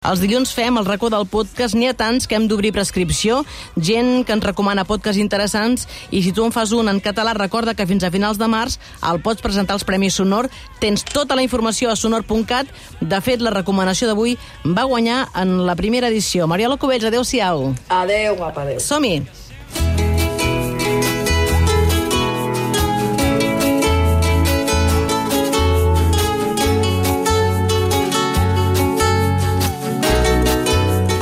Els dilluns fem el racó del podcast. N'hi ha tants que hem d'obrir prescripció, gent que ens recomana podcasts interessants, i si tu en fas un en català, recorda que fins a finals de març el pots presentar als Premis Sonor. Tens tota la informació a sonor.cat. De fet, la recomanació d'avui va guanyar en la primera edició. Mariola Cubells, adeu-siau. Adeu, guapa, adeu. Som-hi!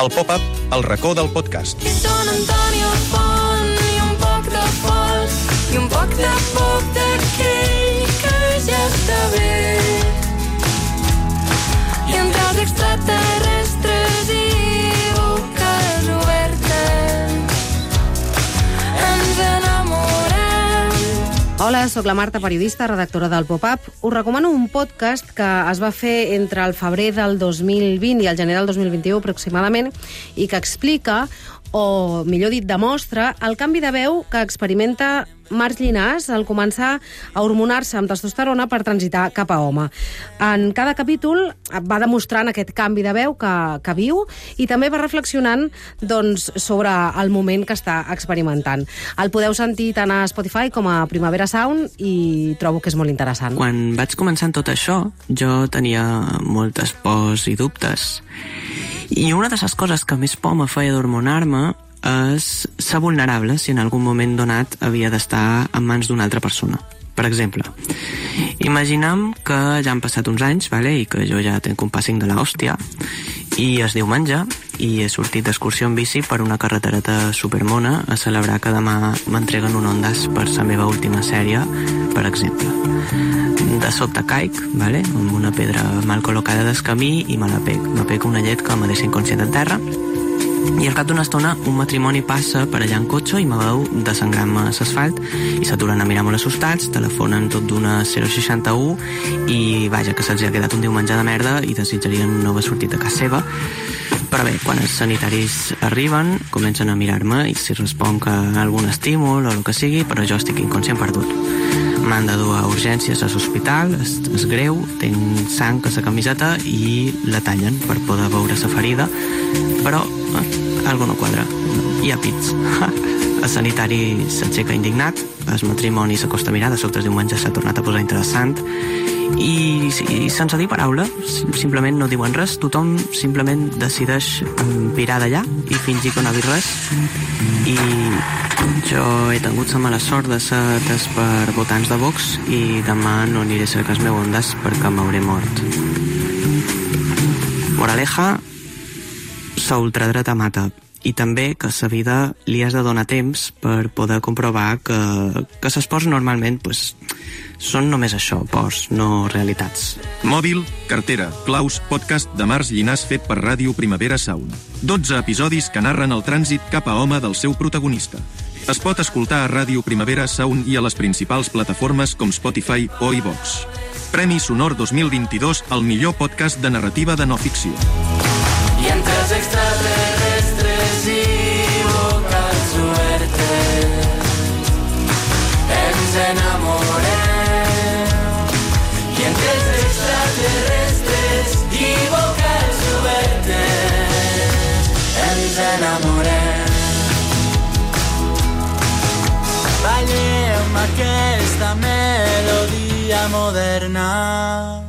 El pop-up, el racó del podcast. Són Antonio Font i un poc de pols i un poc de poc d'aquell Hola, sóc la Marta, periodista, redactora del Pop-Up. Us recomano un podcast que es va fer entre el febrer del 2020 i el gener del 2021 aproximadament i que explica o, millor dit, demostra el canvi de veu que experimenta Marc Llinàs al començar a hormonar-se amb testosterona per transitar cap a home. En cada capítol va demostrant aquest canvi de veu que, que viu i també va reflexionant doncs, sobre el moment que està experimentant. El podeu sentir tant a Spotify com a Primavera Sound i trobo que és molt interessant. Quan vaig començar en tot això, jo tenia moltes pors i dubtes. I una de les coses que més por me feia d'hormonar-me és ser vulnerable si en algun moment donat havia d'estar en mans d'una altra persona. Per exemple, imaginem que ja han passat uns anys vale, i que jo ja tenc un passing de l'hòstia i es diumenge i he sortit d'excursió en bici per una carretereta supermona a celebrar que demà m'entreguen un Ondas per la meva última sèrie, per exemple. De sobte caic, vale? amb una pedra mal col·locada del camí i me la pec. Me pec una llet que me deixa inconscient en terra i al cap d'una estona un matrimoni passa per allà en cotxe i me veu desangrant-me a l'asfalt i s'aturen a mirar molt assustats, telefonen tot d'una 061 i vaja que se'ls ha quedat un diumenge de merda i desitjarien no haver sortit de casa seva però bé, quan els sanitaris arriben comencen a mirar-me i si responc a algun estímul o el que sigui però jo estic inconscient perdut m'han de dur a urgències a l'hospital, és, és greu, tinc sang a la camiseta i la tallen per poder veure la ferida, però eh, algo no quadra. Hi ha pits. El sanitari s'aixeca indignat, el matrimoni s'acosta a mirar, de sobte diumenge s'ha tornat a posar interessant, i, i sense dir paraula, simplement no diuen res, tothom simplement decideix virar d'allà i fingir que no ha vist res, i jo he tingut la mala sort de ser atès per votants de Vox i demà no aniré a cercar el meu ondes perquè m'hauré mort. Moraleja, sa ultradreta mata i també que a la vida li has de donar temps per poder comprovar que, que les pors normalment pues, són només això, pors, no realitats. Mòbil, cartera, claus, podcast de Març Llinàs fet per Ràdio Primavera Sound. 12 episodis que narren el trànsit cap a home del seu protagonista. Es pot escoltar a Ràdio Primavera Sound i a les principals plataformes com Spotify o iVox. Premi Sonor 2022 al millor podcast de narrativa de no ficció. I entre els extraterrestres Aquesta melodia moderna